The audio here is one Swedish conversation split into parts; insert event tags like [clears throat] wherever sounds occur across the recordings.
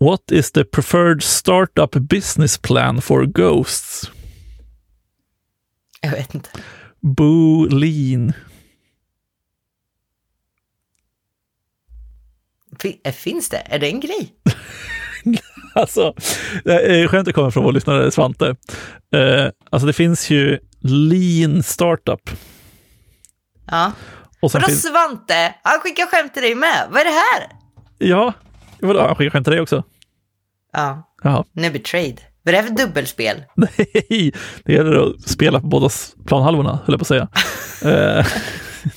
What is the preferred startup business plan for ghosts? Jag vet inte. Boo lean. Eh, Finns det? Är det en grej? [laughs] Alltså, eh, skämtet kommer från vår lyssnare Svante. Eh, alltså det finns ju lean startup. Ja. Och Vadå finns, Svante? Han skickar skämt till dig med. Vad är det här? ja, vadå, han skickar skämt till dig också? Ja, Jaha. nu betrayed. Vad är det för dubbelspel? [laughs] Nej, det gäller att spela på båda planhalvorna, höll jag på att säga. [laughs] Eh,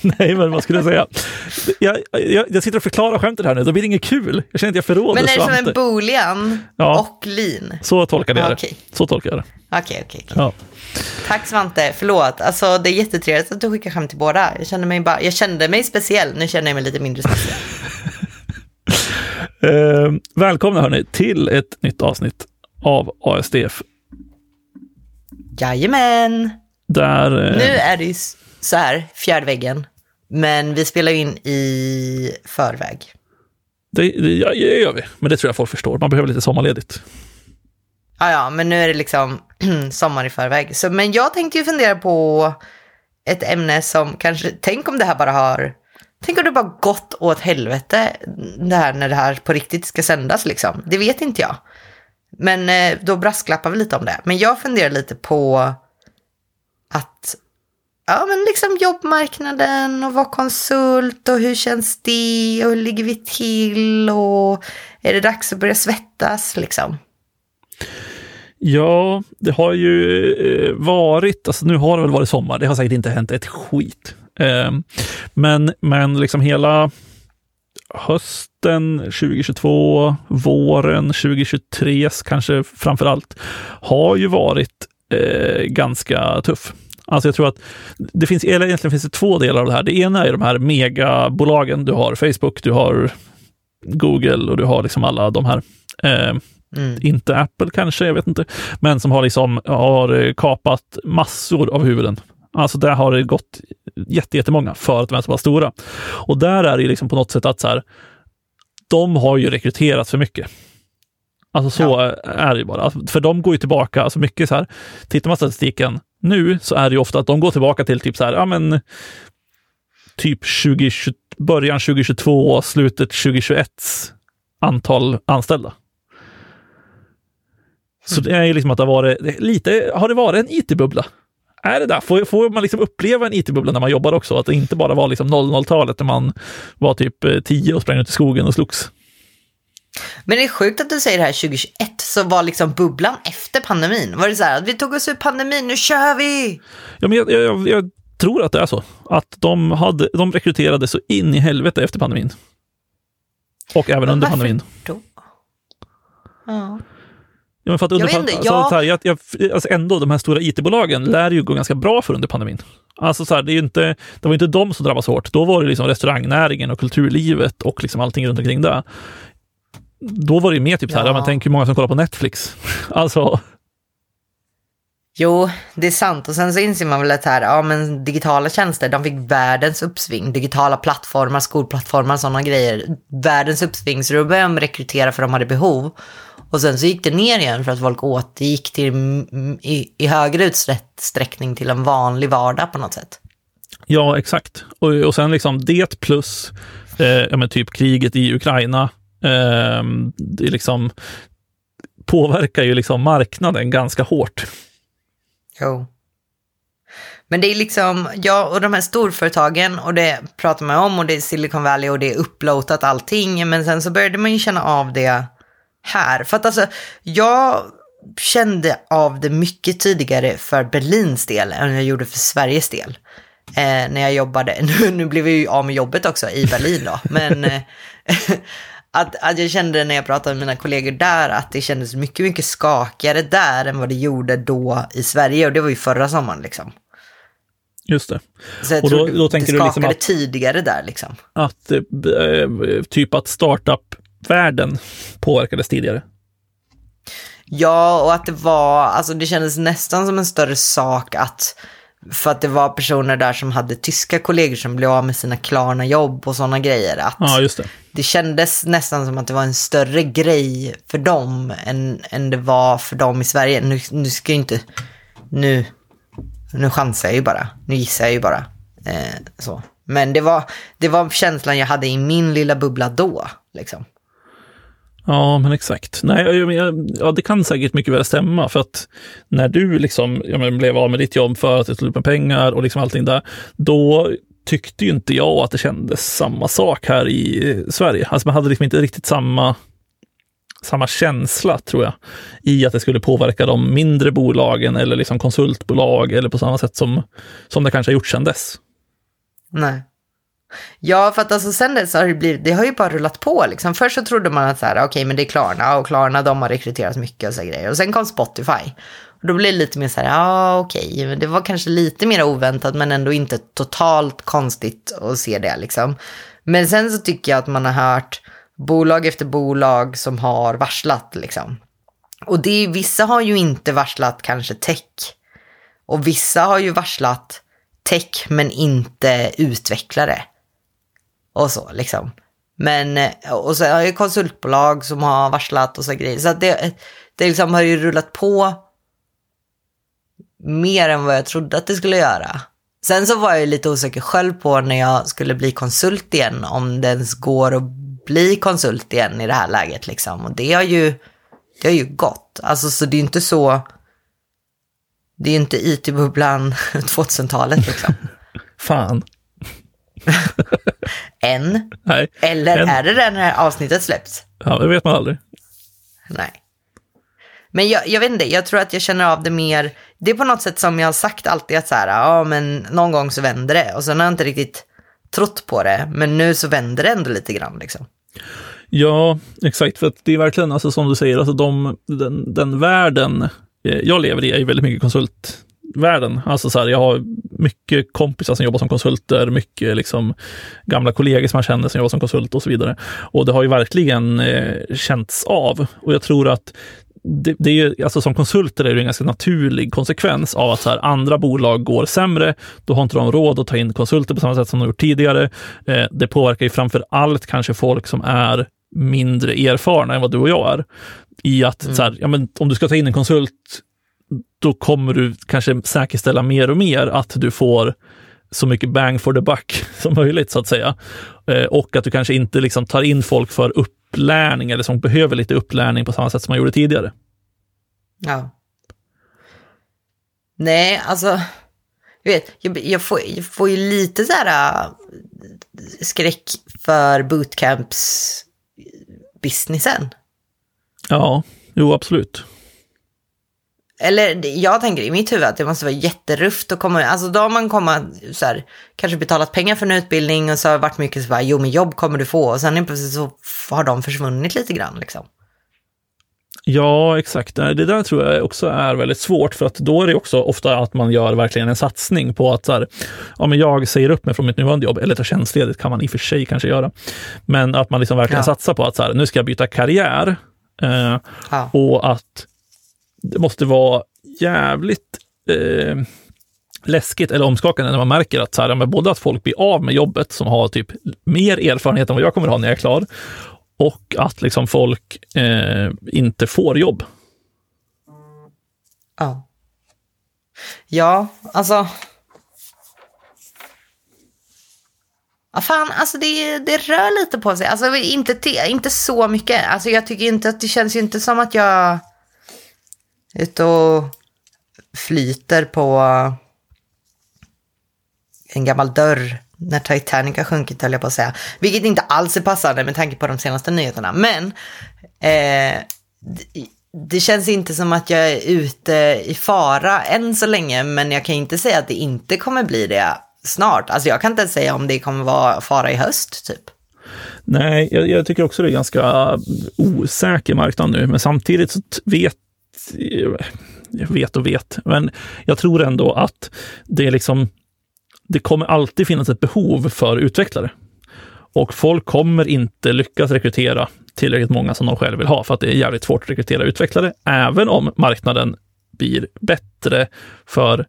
[laughs] Nej, men vad skulle jag säga? Jag, jag, jag sitter och förklarar skämtet här nu, då blir det inget kul. Jag känner att jag förråder Men är det som en boolean Ja. och lean? Så tolkar jag Ja, det. okej. Så tolkar jag det. Okej, okej. okej. Ja. Tack Svante, förlåt. Alltså det är jättetrevligt att du skickar skämt till båda. Jag kände mig, bara, jag kände mig speciell, nu känner jag mig lite mindre speciell. Eh, välkomna hörni till ett nytt avsnitt av ASDF. Jajamän! Där, eh, Nu är det ju så här, fjärde väggen. Men vi spelar in i förväg. det, det, ja, det gör vi, men det tror jag folk förstår. Man behöver lite sommarledigt. Ja, ja, men nu är det liksom [clears throat] sommar i förväg. Så, men jag tänkte ju fundera på ett ämne som kanske, tänk om det här bara har, tänk om det bara gått åt helvete det här när det här på riktigt ska sändas liksom. Det vet inte jag. Men eh, då brasklappar vi lite om det. Men jag funderar lite på att, ja men liksom jobbmarknaden och vara konsult och hur känns det och hur ligger vi till och är det dags att börja svettas liksom? Ja, det har ju eh, varit, alltså nu har det väl varit sommar, det har säkert inte hänt ett skit. Eh, men, men liksom hela hösten 2022, våren 2023 kanske framför allt, har ju varit eh, ganska tuff. Alltså jag tror att det finns, eller egentligen finns det två delar av det här. Det ena är de här megabolagen. Du har Facebook, du har Google och du har liksom alla de här eh, Mm. inte Apple kanske, jag vet inte, men som har liksom har kapat massor av huvuden. Alltså där har det gått jätte- jättemånga för att de är så pass stora. Och där är det liksom på något sätt att så här, de har ju rekryterat för mycket. Alltså så är det ju bara. Alltså, För de går ju tillbaka, alltså mycket så här, tittar man statistiken nu så är det ju ofta att de går tillbaka till typ så här, ja men typ 2020, början 2022, slutet 2021 antal anställda. Så det är ju liksom att det har varit det- lite, har det varit en IT-bubbla? Är det där? Får, får man liksom uppleva en IT-bubbla när man jobbar också? Att det inte bara var liksom 00-talet när man var typ eh, 10 och sprang ut i skogen och slogs. Men det är sjukt att du säger det här 2021, så var liksom bubblan efter pandemin. Var det så här att vi tog oss ur pandemin, nu kör vi! Ja, men jag, jag, jag tror att det är så. Att de, hade, de rekryterade så in i helvete efter pandemin. Och även under pandemin. Då? Ja. Ja, men för att under Jag inte, alltså, jag- så här, jag, jag, alltså ändå, de här stora IT-bolagen lär ju gå ganska bra för under pandemin. Alltså så här, det, är inte, det var inte de som drabbas hårt. Då var det liksom restaurangnäringen och kulturlivet och liksom allting runt omkring det. Då var det ju mer typ så här, Ja. ja. men tänk hur många som kollar på Netflix. [laughs] Alltså, Jo, det är sant. Och sen så inser man väl att här, ja men digitala tjänster, de fick världens uppsving. Digitala plattformar, skolplattformar, sådana grejer. Världens uppsving, så då började de rekrytera för de hade behov. Och sen så gick det ner igen för att folk återgick till, i, i högre utsträckning till en vanlig vardag på något sätt. ja exakt. Och, och sen liksom det plus eh, ja, men typ kriget i Ukraina. Eh, det liksom påverkar ju liksom marknaden ganska hårt. Jo. Men det är liksom, ja, och de här storföretagen, och det pratar man om, och det är Silicon Valley och det är upplåtat allting, men sen så började man ju känna av det här. För att alltså, jag kände av det mycket tidigare för Berlins del än jag gjorde för Sveriges del. Eh, när jag jobbade, [laughs] nu, nu blev jag ju av med jobbet också i Berlin då, men eh, [laughs] att, att jag kände när jag pratade med mina kollegor där att det kändes mycket, mycket skakigare där än vad det gjorde då i Sverige och det var ju förra sommaren liksom. Just det. Så jag Och då- tror då tänker det du skakade liksom att- tidigare där liksom. att eh, typ att startup-världen påverkades tidigare. Ja, och att det var, alltså det kändes nästan som en större sak att För att det var personer där som hade tyska kollegor som blev av med sina Klarna-jobb och sådana grejer. Att Ja, just det. det kändes nästan som att det var en större grej för dem än, än det var för dem i Sverige. Nu, nu ska jag inte... Nu, nu chansar jag ju bara. Nu gissar jag ju bara. Eh, så. Men det var, det var känslan jag hade i min lilla bubbla då. Liksom. Ja, men exakt. Nej, jag, jag, ja, det kan säkert mycket väl stämma, för att när du liksom, jag men blev av med ditt jobb för att du tog upp med pengar och liksom allting där, då tyckte ju inte jag att det kändes samma sak här i eh, Sverige. Alltså man hade liksom inte riktigt samma, samma känsla, tror jag, i att det skulle påverka de mindre bolagen eller liksom konsultbolag eller på samma sätt som, som det kanske har gjort sedan dess. Nej. Ja, för att alltså sen dess har det blivit, det har ju bara rullat på liksom. Först så trodde man att så här, okej, okay, men det är Klarna och Klarna, de har rekryterat mycket och så grejer. Och sen kom Spotify. Och då blev det lite mer så här, ja okej, okay. det var kanske lite mer oväntat men ändå inte totalt konstigt att se det liksom. Men sen så tycker jag att man har hört bolag efter bolag som har varslat liksom. Och det, vissa har ju inte varslat kanske tech. Och vissa har ju varslat tech men inte utvecklare. Och så liksom. Men, eh, och så har ju konsultbolag som har varslat och så grejer. Så att det, det liksom har ju rullat på mer än vad jag trodde att det skulle göra. Sen så var jag ju lite osäker själv på när jag skulle bli konsult igen, om det ens går att bli konsult igen i det här läget liksom. Och det har ju, det har ju gått. Alltså så det är ju inte så, det är ju inte IT-bubblan 2000-talet [laughs] liksom. Fan. [laughs] Än. Nej. Eller Än. är det där när avsnittet släpps? Ja, det vet man aldrig. Nej. Men jag, jag vet inte, jag tror att jag känner av det mer. Det är på något sätt som jag har sagt alltid att så här, ja men någon gång så vänder det. Och sen har jag inte riktigt trott på det. Men nu så vänder det ändå lite grann liksom. Ja, exakt. För att det är verkligen, alltså, som du säger, alltså, de, den, den världen eh, jag lever i är väldigt mycket konsultvärlden. Alltså så här, jag har mycket kompisar som jobbar som konsulter, mycket liksom gamla kollegor som man känner som jobbar som konsult och så vidare. Och det har ju verkligen eh, känts av. Och jag tror att det, det är, alltså som konsulter är det en ganska naturlig konsekvens av att så här, andra bolag går sämre. Då har inte de råd att ta in konsulter på samma sätt som de gjort tidigare. Eh, det påverkar ju framför allt kanske folk som är mindre erfarna än vad du och jag är. I att mm. så här, ja, men om du ska ta in en konsult, då kommer du kanske säkerställa mer och mer att du får så mycket bang for the buck [laughs] som möjligt, så att säga. Eh, och att du kanske inte liksom tar in folk för upplärning eller som behöver lite upplärning på samma sätt som man gjorde tidigare. Ja. Nej, alltså, jag vet, jag, jag, får, jag får ju lite så här äh, skräck för bootcamps-businessen. Ja, jo absolut. Eller jag tänker i mitt huvud att det måste vara jätterufft att komma, alltså då har man kommit så här, kanske betalat pengar för en utbildning och så har det varit mycket så här, jo men jobb kommer du få och sen plötsligt så har de försvunnit lite grann liksom. Ja, exakt. Det där tror jag också är väldigt svårt, för att då är det också ofta att man gör verkligen en satsning på att så här, ja, men jag säger upp mig från mitt nuvarande jobb, eller tar tjänstledigt kan man i och för sig kanske göra. Men att man liksom verkligen Ja. satsar på att så här, nu ska jag byta karriär. Eh, Ja. och att det måste vara jävligt eh, läskigt eller omskakande när man märker att, så här, men både att folk blir av med jobbet som har typ mer erfarenhet än vad jag kommer ha när jag är klar och att liksom folk eh, inte får jobb. Ja. Ja, alltså. Ja, fan, alltså det, det rör lite på sig. Alltså inte, inte så mycket. Alltså jag tycker inte att det känns ju inte som att jag ute och flyter på en gammal dörr när Titanic har sjunkit, höll jag på att säga. Vilket inte alls är passande med tanke på de senaste nyheterna. Men eh, det, känns inte som att jag är ute i fara än så länge, men jag kan inte säga att det inte kommer bli det snart. Alltså jag kan inte ens säga om det kommer vara fara i höst, typ. Nej, jag, jag tycker också det är ganska osäker marknad nu, men samtidigt så vet jag vet och vet, men jag tror ändå att det är liksom det kommer alltid finnas ett behov för utvecklare. Och folk kommer inte lyckas rekrytera tillräckligt många som de själva vill ha, för att det är jävligt svårt att rekrytera utvecklare, även om marknaden blir bättre för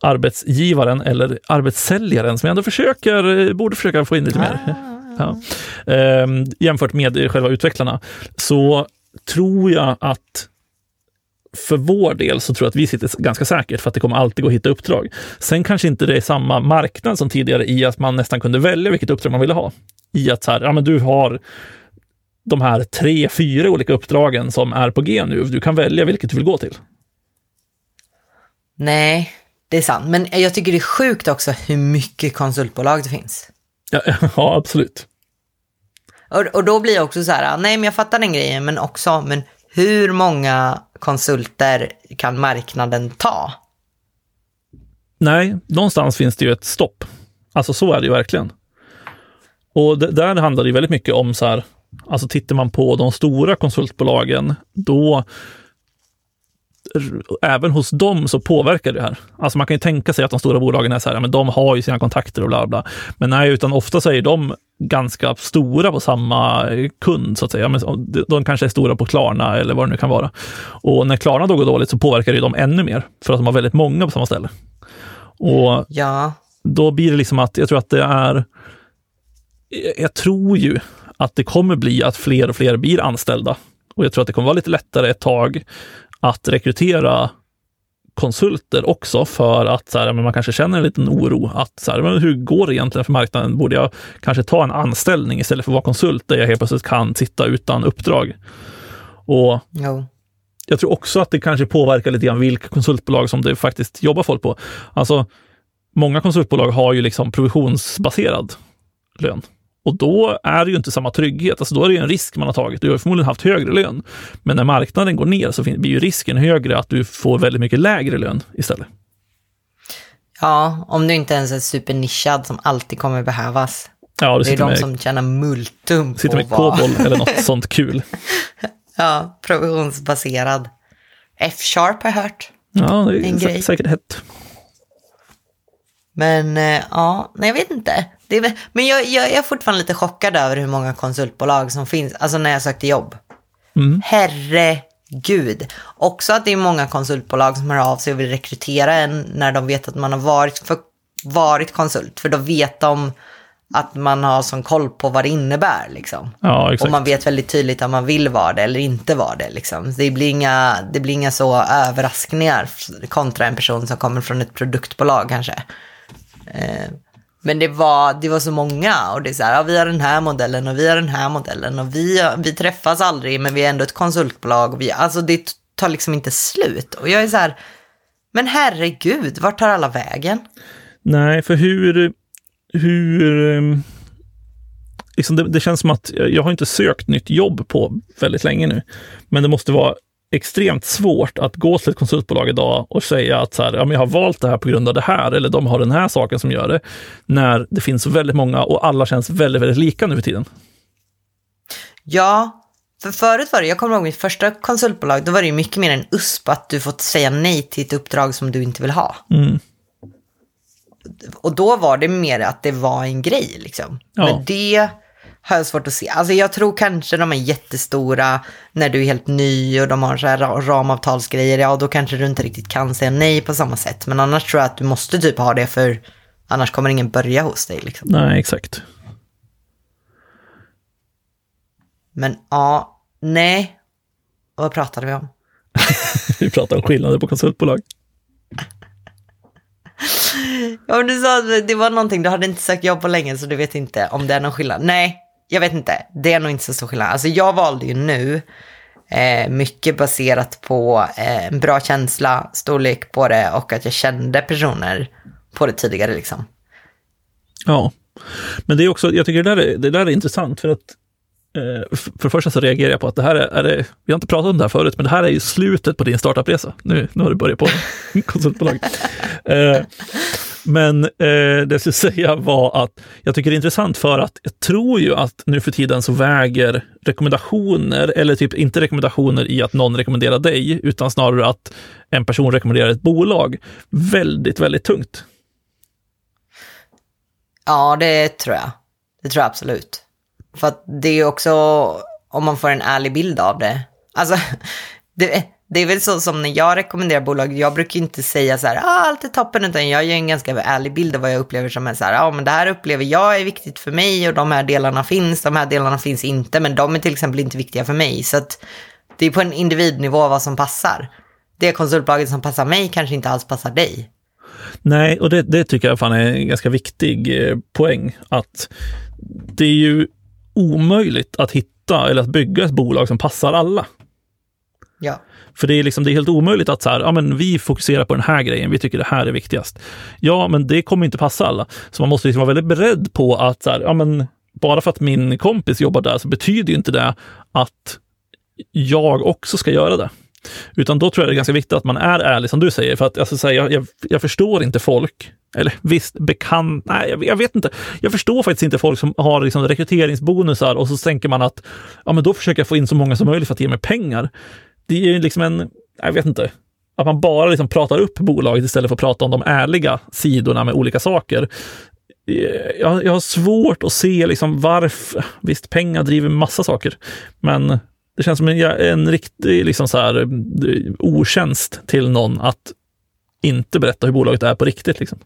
arbetsgivaren eller arbetssäljaren som jag ändå försöker, borde försöka få in lite mer. Ja. Eh, jämfört med själva utvecklarna så tror jag att för vår del så tror jag att vi sitter ganska säkert för att det kommer alltid gå att hitta uppdrag. Sen kanske inte det är samma marknad som tidigare i att man nästan kunde välja vilket uppdrag man ville ha. I att så här, ja men du har de här tre, fyra olika uppdragen som är på G nu. Du kan välja vilket du vill gå till. Nej, det är sant. Men jag tycker det är sjukt också hur mycket konsultbolag det finns. Ja, [laughs] ja absolut. Och, och då blir jag också så här, nej men jag fattar den grejen, men också, men hur många konsulter kan marknaden ta? Nej, någonstans finns det ju ett stopp. Alltså så är det ju verkligen. Och där handlar det väldigt mycket om så här, alltså tittar man på de stora konsultbolagen, då även hos dem så påverkar det här. Alltså man kan ju tänka sig att de stora bolagen är så här, men de har ju sina kontakter och bla bla. Men nej, utan ofta så är de ganska stora på samma kund så att säga. Men de kanske är stora på Klarna eller vad det nu kan vara. Och när Klarna då går dåligt så påverkar det dem ännu mer för att de har väldigt många på samma ställe. Och ja. då blir det liksom att jag tror att det är. Jag tror ju att det kommer bli att fler och fler blir anställda och jag tror att det kommer vara lite lättare ett tag att rekrytera konsulter också för att så här, man kanske känner en liten oro att så här, men hur går det egentligen för marknaden? Borde jag kanske ta en anställning istället för att vara konsult där jag helt plötsligt kan sitta utan uppdrag? Och jo. Jag tror också att det kanske påverkar lite grann vilka konsultbolag som det faktiskt jobbar folk på. Alltså, många konsultbolag har ju liksom provisionsbaserad lön. Och då är det ju inte samma trygghet. Alltså då är det en risk man har tagit. Du har förmodligen haft högre lön. Men när marknaden går ner så blir ju risken högre att du får väldigt mycket lägre lön istället. Ja, om du inte ens är supernischad som alltid kommer behövas. Ja, det är de med, som tjänar multum på Sitter med COBOL eller något [laughs] sånt kul. Ja, provisionsbaserad. F-sharp har jag hört. Ja, det är en grej. säkert hett. Men eh, ja, nej jag vet inte. Är, men jag, jag, jag är fortfarande lite chockad över hur många konsultbolag som finns, alltså när jag sökte jobb. Mm. Herregud. Också att det är många konsultbolag som hör av sig och vill rekrytera en när de vet att man har varit, för, varit konsult. För då vet de att man har sån koll på vad det innebär. Liksom. Ja. Och man vet väldigt tydligt om man vill vara det eller inte vara det. Liksom. Det, blir inga, det blir inga så överraskningar kontra en person som kommer från ett produktbolag kanske. Eh, men det var, det var så många och det är så här, ja, vi har den här modellen och vi har den här modellen och vi, vi träffas aldrig men vi är ändå ett konsultbolag. Och vi, alltså det tar liksom inte slut. Och jag är så här, men herregud, vart tar alla vägen? Nej, för hur, hur, ehm, liksom det, det, känns som att jag har inte sökt nytt jobb på väldigt länge nu. Men det måste vara extremt svårt att gå till ett konsultbolag idag och säga att så här, ja, men jag har valt det här på grund av det här, eller de har den här saken som gör det, när det finns väldigt många och alla känns väldigt, väldigt lika nu för tiden. Ja, för förut var det, jag kommer ihåg mitt första konsultbolag, då var det ju mycket mer en USP att du fått säga nej till ett uppdrag som du inte vill ha. Mm. Och då var det mer att det var en grej liksom. Ja. Men det har jag svårt att se. Alltså jag tror kanske de är jättestora när du är helt ny och de har så här ramavtalsgrejer. Ja, då kanske du inte riktigt kan säga nej på samma sätt. Men annars tror jag att du måste typ ha det för annars kommer ingen börja hos dig. Liksom. Nej, exakt. Men ja, nej. Vad pratade vi om? [laughs] vi pratade om skillnader på konsultbolag. Ja, men du sa att det var någonting, du hade inte sökt jobb på länge så du vet inte om det är någon skillnad. Nej, jag vet inte, det är nog inte så stor skillnad. Alltså jag valde ju nu, eh, mycket baserat på eh, en bra känsla, storlek på det och att jag kände personer på det tidigare liksom. Ja, men det är också, jag tycker det där är, det där är intressant för att eh, för det första så reagerar jag på att det här är, är det, vi har inte pratat om det här förut, men det här är ju slutet på din startupresa. Nu, nu har du börjat på [laughs] konsultbolag. Eh, men eh, det jag skulle [laughs] säga var att jag tycker det är intressant för att jag tror ju att nu för tiden så väger rekommendationer, eller typ inte rekommendationer i att någon rekommenderar dig, utan snarare att en person rekommenderar ett bolag, väldigt, väldigt tungt. Ja, det tror jag. Det tror jag absolut. För att det är också, om man får en ärlig bild av det. Alltså, [laughs] det, det är väl så som när jag rekommenderar bolag, jag brukar inte säga så här, ah, allt är toppen, utan jag ger en ganska ärlig bild av vad jag upplever som är så här, ja ah, men det här upplever jag är viktigt för mig och de här delarna finns, de här delarna finns inte, men de är till exempel inte viktiga för mig. Så att det är på en individnivå vad som passar. Det konsultbolaget som passar mig kanske inte alls passar dig. Nej, och det, det tycker jag fan är en ganska viktig eh, poäng. Att det är ju omöjligt att hitta eller att bygga ett bolag som passar alla. Ja. För det är, liksom, det är helt omöjligt att så här, ja, men vi fokuserar på den här grejen, vi tycker det här är viktigast. Ja, men det kommer inte passa alla. Så man måste liksom vara väldigt beredd på att så här, ja, men bara för att min kompis jobbar där så betyder inte det att jag också ska göra det. Utan då tror jag det är ganska viktigt att man är ärlig som du säger. För att alltså, så här, jag, jag, jag förstår inte folk eller visst, bekant, nej jag, jag, vet inte. Jag förstår faktiskt inte folk som har liksom rekryteringsbonusar och så tänker man att ja, men då försöker jag få in så många som möjligt för att ge mig pengar. Det är ju liksom en, jag vet inte, att man bara liksom pratar upp bolaget istället för att prata om de ärliga sidorna med olika saker. Eh, jag, jag har svårt att se liksom varför, visst pengar driver massa saker, men det känns som en, en riktig liksom så här, eh, otjänst till någon att inte berätta hur bolaget är på riktigt. Liksom.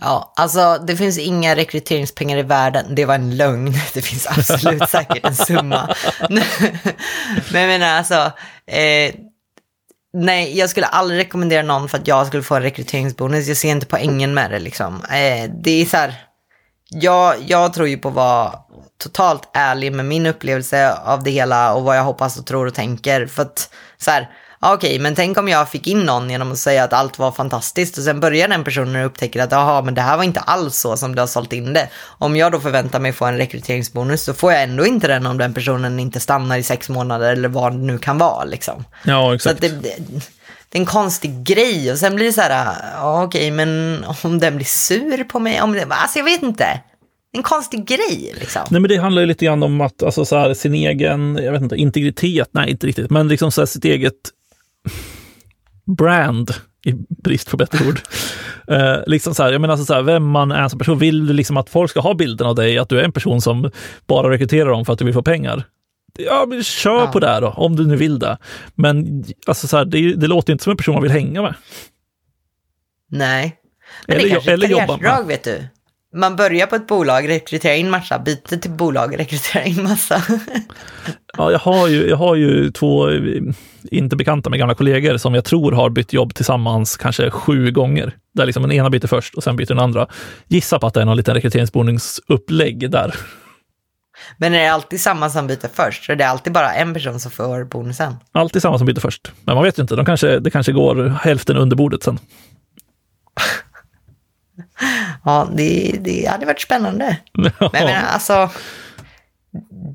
Ja, alltså det finns inga rekryteringspengar i världen. Det var en lögn. [laughs] Det finns absolut [laughs] säkert en summa. [laughs] Men jag menar alltså, eh, nej, jag skulle aldrig rekommendera någon för att jag skulle få en rekryteringsbonus. Jag ser inte poängen med det liksom. Eh, det är så här, jag, jag tror ju på att vara totalt ärlig med min upplevelse av det hela och vad jag hoppas och tror och tänker. För att så här, okej, okay, men tänk om jag fick in någon genom att säga att allt var fantastiskt och sen börjar den personen upptäcka att jaha, men det här var inte alls så som du har sålt in det. Om jag då förväntar mig få en rekryteringsbonus så får jag ändå inte den om den personen inte stannar i sex månader eller vad det nu kan vara liksom. Ja, exakt. Det, det, det, är en konstig grej och sen blir det så här, ja, okej, okay, men om den blir sur på mig, om det, alltså jag vet inte en konstig grej. Liksom. Nej, men det handlar ju lite grann om att alltså, så här, sin egen jag vet inte, integritet, nej inte riktigt, men liksom så här, sitt eget brand, i brist på bättre ord. [laughs] Eh, liksom så här, jag menar så här, vem man är som person. Vill du liksom att folk ska ha bilden av dig, att du är en person som bara rekryterar dem för att du vill få pengar? Ja, men kör ja. på det då, om du nu vill det. Men alltså så här, det, det, låter inte som en person man vill hänga med. Nej. Men eller, det är kanske eller ett karriärdrag, vet du. Man börjar på ett bolag, rekryterar in massa, byter till bolag, rekryterar in massa. ja, jag har, ju, jag har ju två, inte bekanta med gamla kollegor som jag tror har bytt jobb tillsammans kanske sju gånger. Där liksom den ena byter först och sen byter den andra. Gissa på att det är någon liten rekryteringsbonusupplägg där. Men är det alltid samma som byter först? Så är det alltid bara en person som får bonusen? Alltid samma som byter först. Men man vet ju inte, de kanske, det kanske går hälften under bordet sen. ja, det, det hade varit spännande. Men jag menar, alltså,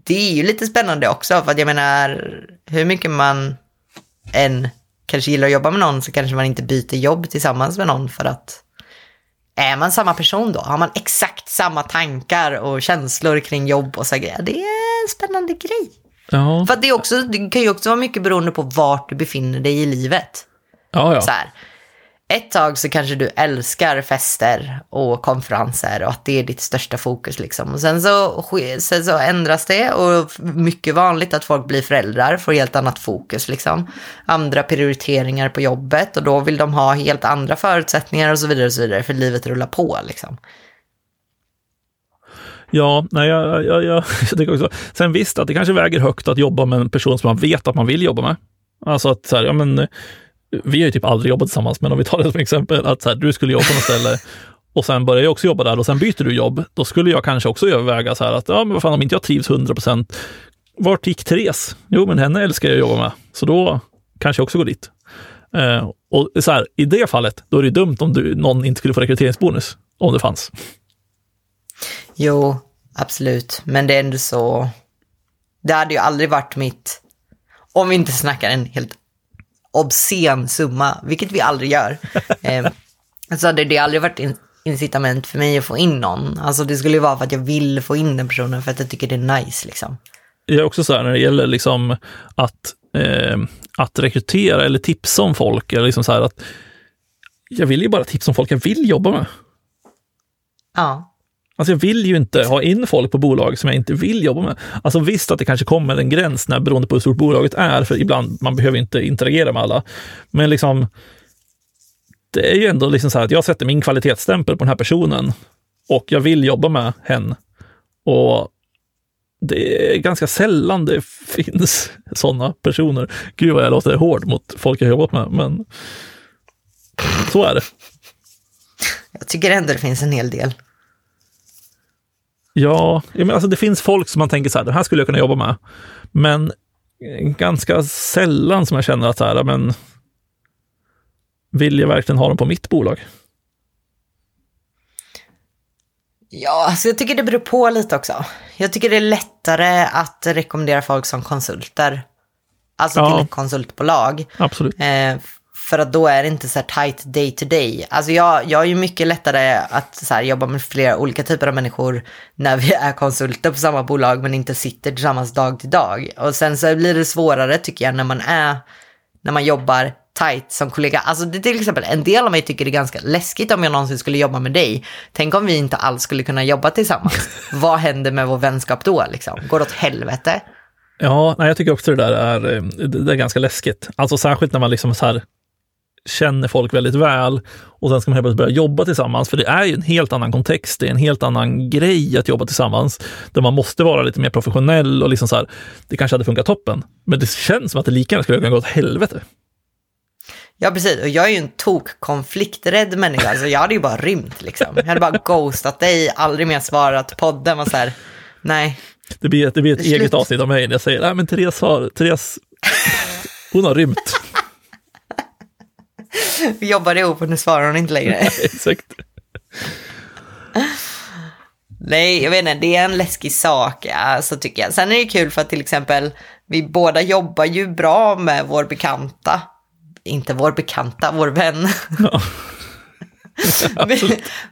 det är ju lite spännande också, för att jag menar, hur mycket man än kanske gillar att jobba med någon så kanske man inte byter jobb tillsammans med någon för att är man samma person då? Har man exakt samma tankar och känslor kring jobb och så grejer? Det är en spännande grej. Ja. För det, är också, det kan ju också vara mycket beroende på vart du befinner dig i livet. Ja, ja. Så här, ett tag så kanske du älskar fester och konferenser och att det är ditt största fokus liksom. Och sen så, sen så ändras det och mycket vanligt att folk blir föräldrar, får helt annat fokus liksom. Andra prioriteringar på jobbet och då vill de ha helt andra förutsättningar och så vidare och så vidare för livet rullar på liksom. Ja, nej, jag, jag, jag, jag [laughs] tycker också. Sen visst att det kanske väger högt att jobba med en person som man vet att man vill jobba med. Alltså att så här, ja men vi har ju typ aldrig jobbat tillsammans, men om vi tar det som exempel, att så här, du skulle jobba på något ställe [laughs] och sen börjar jag också jobba där och sen byter du jobb, då skulle jag kanske också överväga så här att, ja men vad fan om inte jag trivs 100 procent, vart gick Therese? Jo, men henne älskar jag att jobba med, så då kanske jag också går dit. Eh, och så här, i det fallet, då är det dumt om du, någon inte skulle få rekryteringsbonus, om det fanns. Jo, absolut, men det är ändå så, det hade ju aldrig varit mitt, om vi inte snackar en helt obscen summa, vilket vi aldrig gör. [laughs] eh, så hade det aldrig varit in incitament för mig att få in någon. Alltså det skulle ju vara för att jag vill få in den personen för att jag tycker det är nice liksom. Jag är också så här när det gäller liksom att, eh, att rekrytera eller tipsa om folk, eller liksom så här att jag vill ju bara tipsa om folk jag vill jobba med. Ja. Alltså jag vill ju inte ha in folk på bolag som jag inte vill jobba med. Alltså visst att det kanske kommer en gräns när, beroende på hur stort bolaget är, för ibland man behöver inte interagera med alla. Men liksom, det är ju ändå liksom så här att jag sätter min kvalitetsstämpel på den här personen och jag vill jobba med hen. Och det är ganska sällan det [laughs] finns sådana personer. Gud vad jag låter hård mot folk jag jobbat med, men så är det. Jag tycker ändå det finns en hel del. Ja, men alltså det finns folk som man tänker så här, det här skulle jag kunna jobba med. Men ganska sällan som jag känner att så här, men vill jag verkligen ha dem på mitt bolag? Ja, alltså jag tycker det beror på lite också. Jag tycker det är lättare att rekommendera folk som konsulter. Alltså Ja. till ett konsultbolag. Absolut. Eh, för att då är det inte så här tight day to day. Alltså jag, jag är ju mycket lättare att så här, jobba med flera olika typer av människor när vi är konsulter på samma bolag men inte sitter tillsammans dag till dag. Och sen så blir det svårare tycker jag när man är, när man jobbar tight som kollega. Alltså det är till exempel en del av mig tycker det är ganska läskigt om jag någonsin skulle jobba med dig. Tänk om vi inte alls skulle kunna jobba tillsammans. [laughs] Vad händer med vår vänskap då liksom? Går det åt helvete? Ja, nej, jag tycker också det där är, eh, det det är ganska läskigt. Alltså särskilt när man liksom så här känner folk väldigt väl och sen ska man helt plötsligt börja jobba tillsammans, för det är ju en helt annan kontext, det är en helt annan grej att jobba tillsammans, där man måste vara lite mer professionell och liksom så här, det kanske hade funkat toppen, men det känns som att det lika gärna skulle kunna gå åt helvete. Ja, precis. Och jag är ju en tok konflikträdd människa. Alltså, jag hade ju bara rymt liksom. Jag hade bara ghostat dig, aldrig mer svarat podden. Och så här, nej. Det blir, det blir ett är eget slut. avsnitt av mig när jag säger, nej men Therese har, Therese, hon har rymt. [laughs] Vi jobbade ihop och nu svarar hon inte längre. [laughs] Exakt. Nej, jag vet inte. Det är en läskig sak, ja, så tycker jag. Sen är det kul för att till exempel, vi båda jobbar ju bra med vår bekanta. Inte vår bekanta, vår vän. Ja. [laughs] men,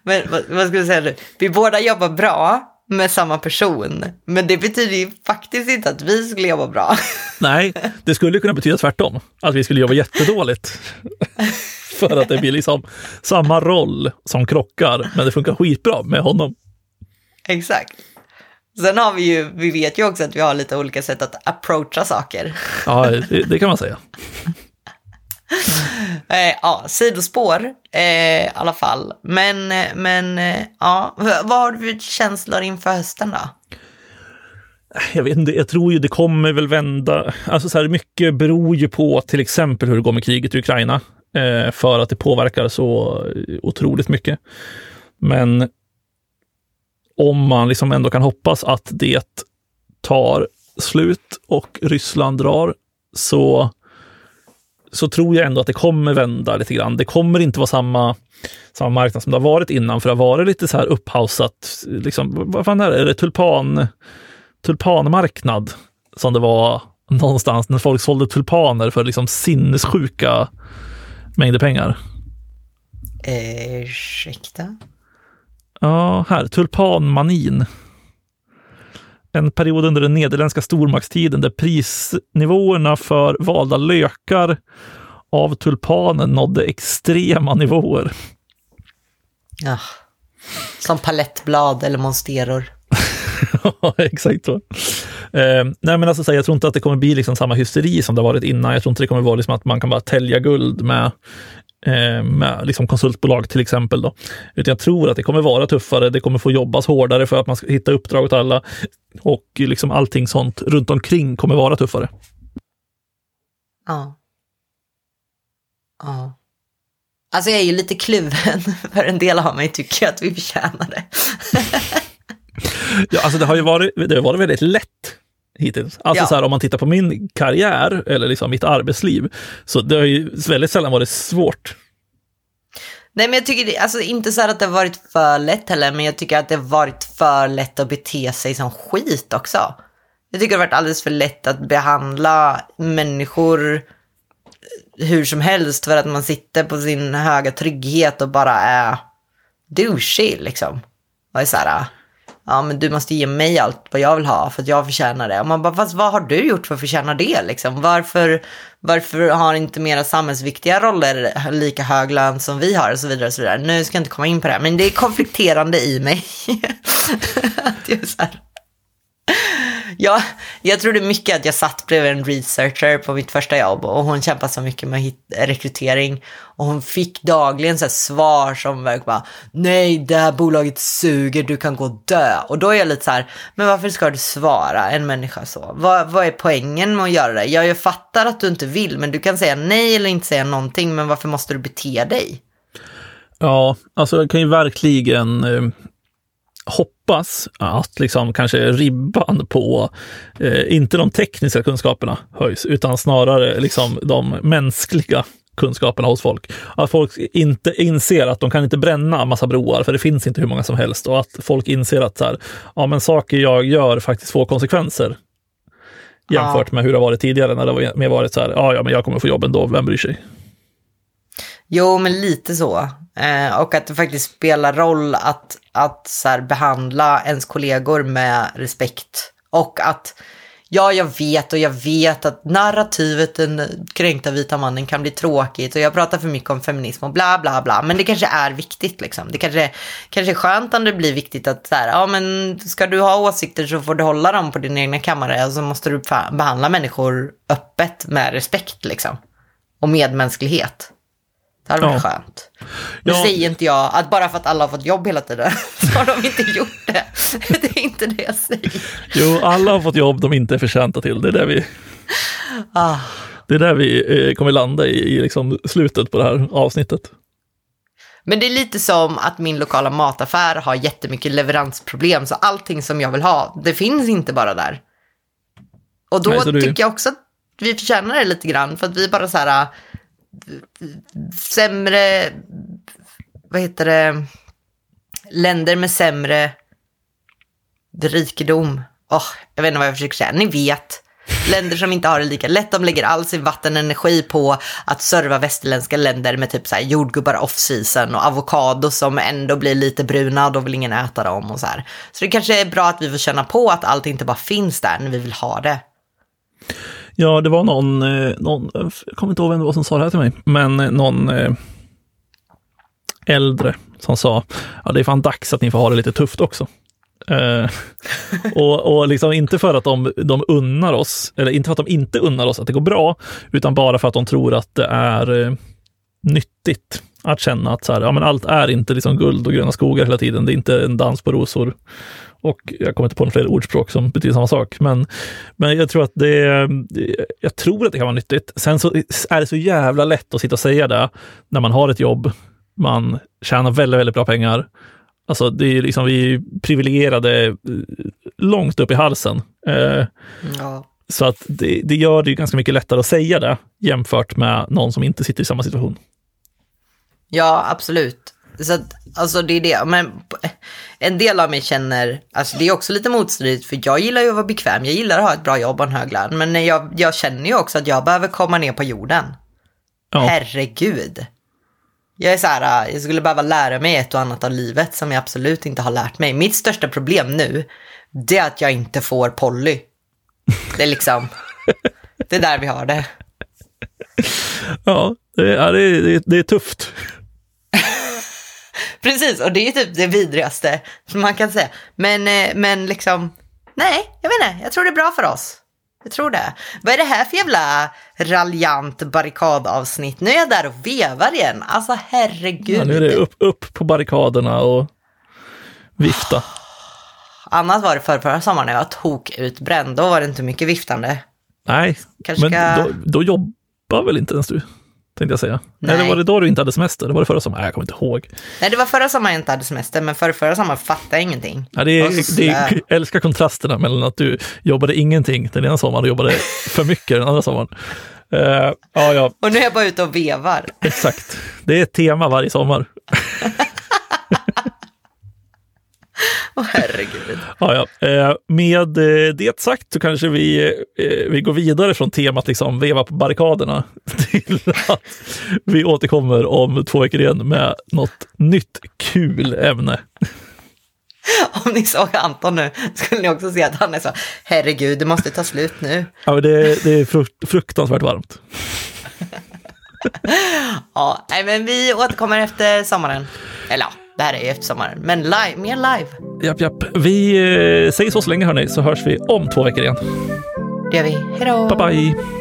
men vad, vad ska jag säga nu? Vi båda jobbar bra med samma person. Men det betyder ju faktiskt inte att vi skulle jobba bra. [laughs] Nej, det skulle kunna betyda tvärtom, att vi skulle jobba jättedåligt. [laughs] För att det blir liksom samma roll som krockar, men det funkar skitbra med honom. Exakt. Sen har vi ju, vi vet ju också att vi har lite olika sätt att approacha saker. Ja, det, det kan man säga. [laughs] [laughs] Eh, ja, sidospår eh, i alla fall. Men, eh, men eh, ja, V- vad har du för känslor inför hösten då? Jag vet inte, jag tror ju det kommer väl vända. Alltså så här, mycket beror ju på till exempel hur det går med kriget i Ukraina, eh, för att det påverkar så otroligt mycket. Men om man liksom ändå kan hoppas att det tar slut och Ryssland drar, så, så tror jag ändå att det kommer vända lite grann. Det kommer inte vara samma, samma marknad som det har varit innan, för det har varit lite så här upphausat, liksom, vad fan är det, är det tulpan, tulpanmarknad som det var någonstans när folk sålde tulpaner för liksom sinnessjuka mängder pengar. Ursäkta? Ja, här, tulpanmanin. En period under den nederländska stormaktstiden där prisnivåerna för valda lökar av tulpanen nådde extrema nivåer. Ja. Som palettblad eller monsteror. [laughs] Ja, exakt så. Eh, nej, men alltså, här, jag tror inte att det kommer bli liksom samma hysteri som det varit innan. Jag tror inte det kommer vara liksom att man kan bara tälja guld med, med liksom konsultbolag till exempel. Då. Utan jag tror att det kommer vara tuffare. Det kommer få jobbas hårdare för att man ska hitta uppdrag åt alla. Och liksom allting sånt runt omkring kommer vara tuffare. Ja. Ja. Alltså jag är ju lite kluven, [laughs] för en del av mig tycker att vi förtjänar det. [laughs] Ja, alltså det har ju varit, det har varit väldigt lätt hittills. Alltså Ja. så här, om man tittar på min karriär eller liksom mitt arbetsliv, så det har ju väldigt sällan varit svårt. Nej men jag tycker det, alltså inte så här att det har varit för lätt heller, men jag tycker att det har varit för lätt att bete sig som skit också. Jag tycker det har varit alldeles för lätt att behandla människor hur som helst för att man sitter på sin höga trygghet och bara är douchig liksom. Och är så här, ja men du måste ge mig allt vad jag vill ha för att jag förtjänar det. Och man bara, fast vad har du gjort för att förtjäna det liksom? Varför, varför har inte mera samhällsviktiga roller lika hög lön som vi har och så vidare och så vidare. Nu ska jag inte komma in på det här, men det är konflikterande i mig. [laughs] att jag så här, jag, jag trodde mycket att jag satt bredvid en researcher på mitt första jobb och hon kämpade så mycket med hit, rekrytering och hon fick dagligen så svar som verkar bara nej, det här bolaget suger, du kan gå och dö. Och då är jag lite så här, men varför ska du svara en människa så? Vad, vad är poängen med att göra det? Jag, jag fattar att du inte vill, men du kan säga nej eller inte säga någonting, men varför måste du bete dig? Ja, alltså jag kan ju verkligen eh, hoppas att liksom kanske ribban på, eh, inte de tekniska kunskaperna höjs, utan snarare liksom de mänskliga kunskaperna hos folk. Att folk inte inser att de kan inte bränna massa broar, för det finns inte hur många som helst. Och att folk inser att så här, ja, men saker jag gör faktiskt får konsekvenser. Jämfört ja. med hur det har varit tidigare, när det var mer varit så här, ja, ja, men jag kommer få jobb ändå, vem bryr sig? Jo, men lite så. Eh, och att det faktiskt spelar roll att, att så här, behandla ens kollegor med respekt. Och att, ja, jag vet och jag vet att narrativet den kränkta vita mannen kan bli tråkigt och jag pratar för mycket om feminism och bla bla bla. Men det kanske är viktigt liksom. Det kanske, kanske är skönt om det blir viktigt att så här, ja men ska du ha åsikter så får du hålla dem på din egna kammare och så måste du behandla människor öppet med respekt liksom. Och medmänsklighet. Det hade varit ja. skönt. Nu ja. säger inte jag att bara för att alla har fått jobb hela tiden [laughs] så har de inte gjort det. Det är inte det jag säger. Jo, alla har fått jobb de inte är förtjänta till. Det är där vi, ah. det är där vi eh, kommer landa i, i liksom slutet på det här avsnittet. Men det är lite som att min lokala mataffär har jättemycket leveransproblem, så allting som jag vill ha, det finns inte bara där. Och då Nej, du... tycker jag också att vi förtjänar det lite grann, för att vi bara så här, sämre, vad heter det, länder med sämre rikedom. Oh, jag vet inte vad jag försöker säga, ni vet. Länder som inte har det lika lätt, de lägger all sin vattenenergi på att serva västerländska länder med typ så här jordgubbar off-season och avokado som ändå blir lite bruna och då vill ingen äta dem och så här. Så det kanske är bra att vi får känna på att allt inte bara finns där när vi vill ha det. Ja, det var någon, eh, någon, jag kommer inte ihåg vem det var som sa det här till mig, men eh, någon eh, äldre som sa, ja det är fan dags att ni får ha det lite tufft också. Uh, [laughs] och, och liksom inte för att de, de unnar oss, eller inte för att de inte unnar oss att det går bra, utan bara för att de tror att det är uh, nyttigt att känna att så här, ja, men allt är inte liksom guld och gröna skogar hela tiden. Det är inte en dans på rosor. Och jag kommer inte på några fler ordspråk som betyder samma sak. Men, men jag tror att det, jag tror att det kan vara nyttigt. Sen så är det så jävla lätt att sitta och säga det när man har ett jobb. Man tjänar väldigt, väldigt bra pengar. Alltså det är liksom, vi är privilegierade eh, långt upp i halsen. Eh, ja. Så att det, det gör det ganska mycket lättare att säga det jämfört med någon som inte sitter i samma situation. Ja, absolut. Så att, alltså det är det. Men en del av mig känner, alltså det är också lite motstridigt för jag gillar ju att vara bekväm. Jag gillar att ha ett bra jobb och en hög lön. Men jag, jag känner ju också att jag behöver komma ner på jorden. Ja. Herregud. Jag är så här, jag skulle behöva lära mig ett och annat av livet som jag absolut inte har lärt mig. Mitt största problem nu, det är att jag inte får Polly. Det är liksom, det är där vi har det. [laughs] Ja, det är, det är, det är tufft. Precis, och det är typ det vidrigaste som man kan säga. Men, eh, men liksom, nej, jag vet inte, jag tror det är bra för oss. Jag tror det. Vad är det här för jävla raljant barrikadavsnitt? Nu är jag där och vevar igen. Alltså herregud. Ja, nu är det upp, upp på barrikaderna och vifta. [sighs] Annars var det för förra sommaren när jag var tokutbränd. Då var det inte mycket viftande. Nej, Kanske men ska... då, då jobbar väl inte ens du? Tänkte jag säga. Nej. Eller var det då du inte hade semester? Det var det förra sommaren? Jag kommer inte ihåg. Nej, det var förra sommaren jag inte hade semester, men förra, förra sommaren fattade jag ingenting. Ja, det är, det är, jag älskar kontrasterna mellan att du jobbade ingenting den ena sommaren och jobbade för mycket den andra sommaren. Uh, ja, ja. Och nu är jag bara ute och vevar. Exakt. Det är ett tema varje sommar. [laughs] Åh oh, herregud. Ja, ja. Eh, med eh, det sagt så kanske vi, eh, vi går vidare från temat liksom veva på barrikaderna [laughs] till att vi återkommer om två veckor igen med något nytt kul ämne. Om ni såg Anton nu skulle ni också se att han är så, herregud, det måste ta slut nu. Ja, det, det är frukt, fruktansvärt varmt. [laughs] Ja, men vi återkommer efter sommaren. Eller ja, det här är efter sommaren, men live, mer live. Japp, japp. Vi eh, säger så så länge hörni, så hörs vi om två veckor igen. Det gör vi. Hej då! Bye, bye!